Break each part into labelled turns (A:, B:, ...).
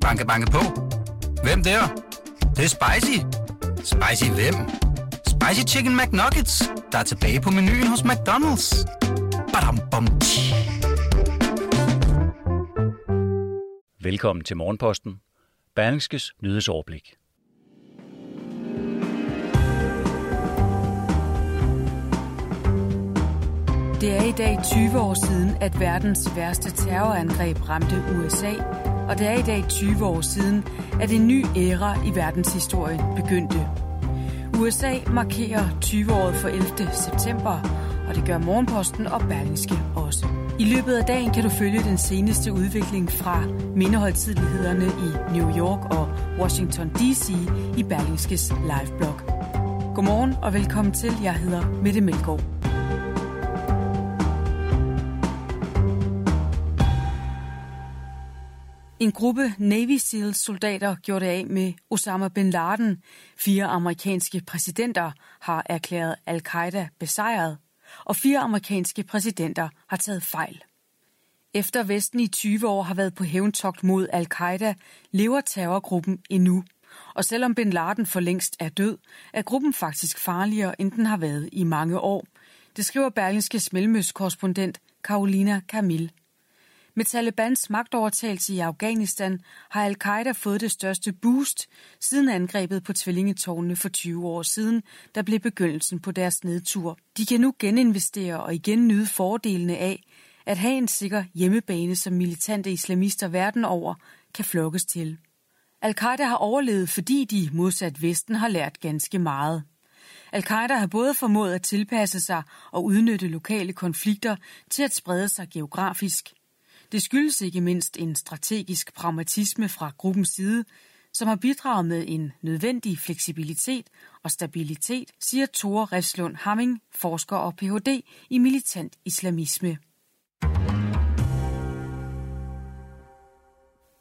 A: Banke, banke på. Hvem der? Det, det er spicy. Spicy hvem? Spicy Chicken McNuggets, der er tilbage på menuen hos McDonald's. Badum, bom, tji.
B: Velkommen til Morgenposten. Berlingskes nyhedsoverblik.
C: Det er i dag 20 år siden, at verdens værste terrorangreb ramte USA, og det er i dag 20 år siden, at en ny æra i verdenshistorien begyndte. USA markerer 20-året for 11. september, og det gør Morgenposten og Berlingske også. I løbet af dagen kan du følge den seneste udvikling fra mindeholdtidlighederne i New York og Washington D.C. i Berlingskes liveblog. Godmorgen og velkommen til. Jeg hedder Mette Melgaard. En gruppe Navy SEALs soldater gjorde det af med Osama bin Laden. Fire amerikanske præsidenter har erklæret al-Qaida besejret, og fire amerikanske præsidenter har taget fejl. Efter Vesten i 20 år har været på hævntogt mod al-Qaida, lever terrorgruppen endnu. Og selvom bin Laden for længst er død, er gruppen faktisk farligere, end den har været i mange år. Det skriver Berlingske Smelmøs korrespondent Carolina Camille. Med Talibans magtovertagelse i Afghanistan har al-Qaida fået det største boost siden angrebet på tvillingetårnene for 20 år siden, der blev begyndelsen på deres nedtur. De kan nu geninvestere og igen nyde fordelene af at have en sikker hjemmebane, som militante islamister verden over kan flokkes til. Al-Qaida har overlevet, fordi de modsat Vesten har lært ganske meget. Al-Qaida har både formået at tilpasse sig og udnytte lokale konflikter til at sprede sig geografisk – det skyldes ikke mindst en strategisk pragmatisme fra gruppens side, som har bidraget med en nødvendig fleksibilitet og stabilitet, siger Tore Refslund Hamming, forsker og Ph.D. i militant islamisme.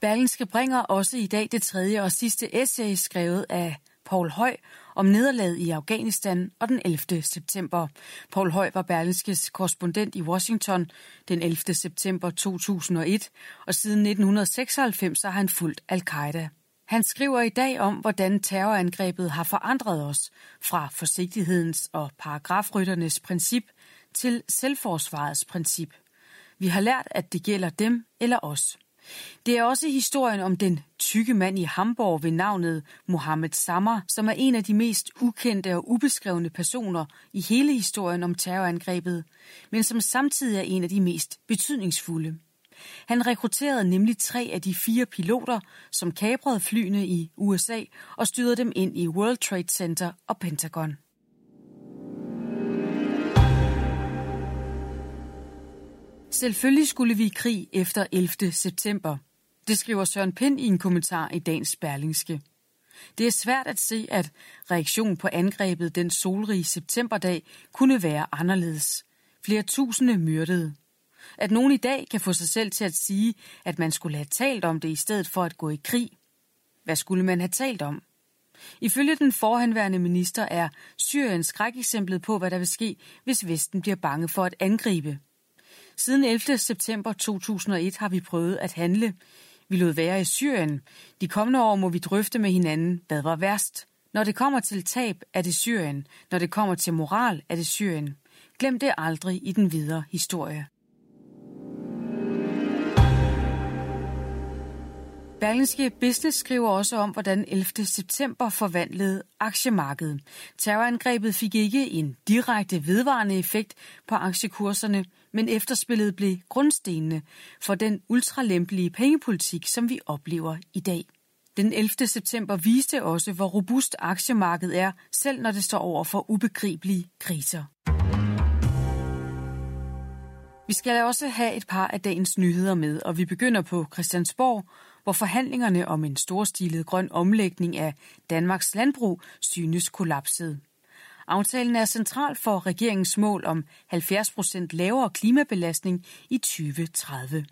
C: Berlingske bringer også i dag det tredje og sidste essay skrevet af Paul Høj om nederlaget i Afghanistan og den 11. september. Paul Høj var Berlingskes korrespondent i Washington den 11. september 2001, og siden 1996 har han fulgt al-Qaida. Han skriver i dag om, hvordan terrorangrebet har forandret os fra forsigtighedens og paragrafrytternes princip til selvforsvarets princip. Vi har lært, at det gælder dem eller os. Det er også historien om den tykke mand i Hamburg ved navnet Mohammed Sammer, som er en af de mest ukendte og ubeskrevne personer i hele historien om terrorangrebet, men som samtidig er en af de mest betydningsfulde. Han rekrutterede nemlig tre af de fire piloter, som kabrede flyene i USA og styrede dem ind i World Trade Center og Pentagon. Selvfølgelig skulle vi i krig efter 11. september. Det skriver Søren Pind i en kommentar i dagens Berlingske. Det er svært at se, at reaktionen på angrebet den solrige septemberdag kunne være anderledes. Flere tusinde myrdede. At nogen i dag kan få sig selv til at sige, at man skulle have talt om det i stedet for at gå i krig. Hvad skulle man have talt om? Ifølge den forhenværende minister er Syrien skrækeksemplet på, hvad der vil ske, hvis Vesten bliver bange for at angribe. Siden 11. september 2001 har vi prøvet at handle. Vi lod være i Syrien. De kommende år må vi drøfte med hinanden, hvad var værst. Når det kommer til tab, er det Syrien. Når det kommer til moral, er det Syrien. Glem det aldrig i den videre historie. Berlingske Business skriver også om, hvordan 11. september forvandlede aktiemarkedet. Terrorangrebet fik ikke en direkte vedvarende effekt på aktiekurserne, men efterspillet blev grundstenene for den ultralempelige pengepolitik, som vi oplever i dag. Den 11. september viste også, hvor robust aktiemarkedet er, selv når det står over for ubegribelige kriser. Vi skal også have et par af dagens nyheder med, og vi begynder på Christiansborg, hvor forhandlingerne om en storstilet grøn omlægning af Danmarks landbrug synes kollapset. Aftalen er central for regeringens mål om 70 procent lavere klimabelastning i 2030.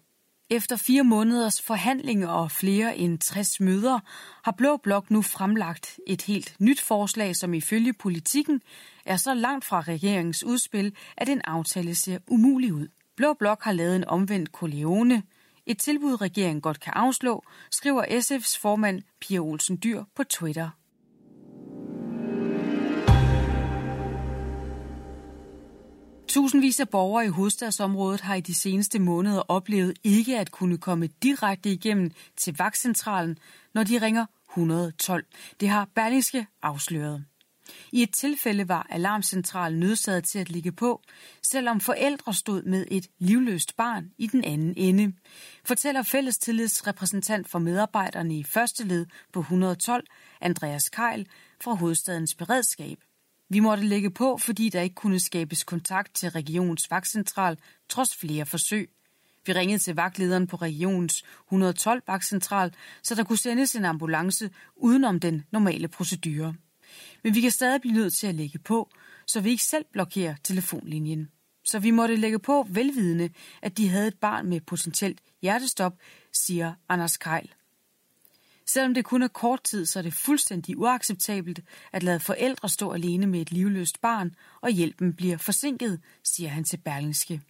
C: Efter fire måneders forhandlinger og flere end 60 møder har Blå Blok nu fremlagt et helt nyt forslag, som ifølge politikken er så langt fra regeringens udspil, at en aftale ser umulig ud. Blå Blok har lavet en omvendt koleone, et tilbud, regeringen godt kan afslå, skriver SF's formand Pia Olsen Dyr på Twitter. Tusindvis af borgere i hovedstadsområdet har i de seneste måneder oplevet ikke at kunne komme direkte igennem til vagtcentralen, når de ringer 112. Det har Berlingske afsløret. I et tilfælde var alarmcentralen nødsaget til at ligge på, selvom forældre stod med et livløst barn i den anden ende, fortæller fællestillidsrepræsentant for medarbejderne i første led på 112, Andreas Keil fra hovedstadens beredskab. Vi måtte lægge på, fordi der ikke kunne skabes kontakt til regionens vagtcentral, trods flere forsøg. Vi ringede til vagtlederen på regionens 112 vagtcentral, så der kunne sendes en ambulance udenom den normale procedure. Men vi kan stadig blive nødt til at lægge på, så vi ikke selv blokerer telefonlinjen. Så vi måtte lægge på velvidende, at de havde et barn med potentielt hjertestop, siger Anders Keil. Selvom det kun er kort tid, så er det fuldstændig uacceptabelt at lade forældre stå alene med et livløst barn, og hjælpen bliver forsinket, siger han til Berlingske.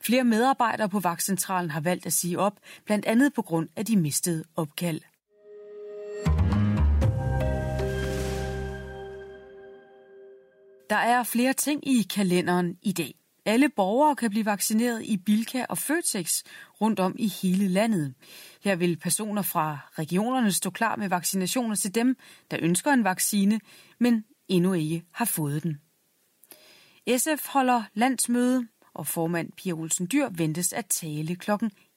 C: Flere medarbejdere på vagtcentralen har valgt at sige op, blandt andet på grund af de mistede opkald. Der er flere ting i kalenderen i dag. Alle borgere kan blive vaccineret i Bilka og Føtex rundt om i hele landet. Her vil personer fra regionerne stå klar med vaccinationer til dem, der ønsker en vaccine, men endnu ikke har fået den. SF holder landsmøde, og formand Pia Olsen Dyr ventes at tale kl.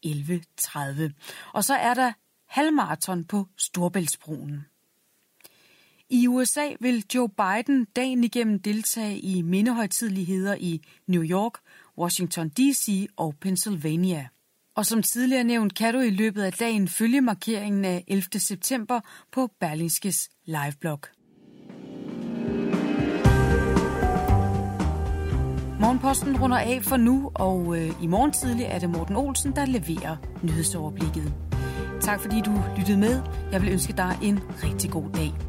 C: 11.30. Og så er der halvmarathon på Storbæltsbroen. I USA vil Joe Biden dagen igennem deltage i mindehøjtidligheder i New York, Washington D.C. og Pennsylvania. Og som tidligere nævnt, kan du i løbet af dagen følge markeringen af 11. september på Berlingskes liveblog. Morgenposten runder af for nu, og øh, i morgen tidlig er det Morten Olsen, der leverer nyhedsoverblikket. Tak fordi du lyttede med. Jeg vil ønske dig en rigtig god dag.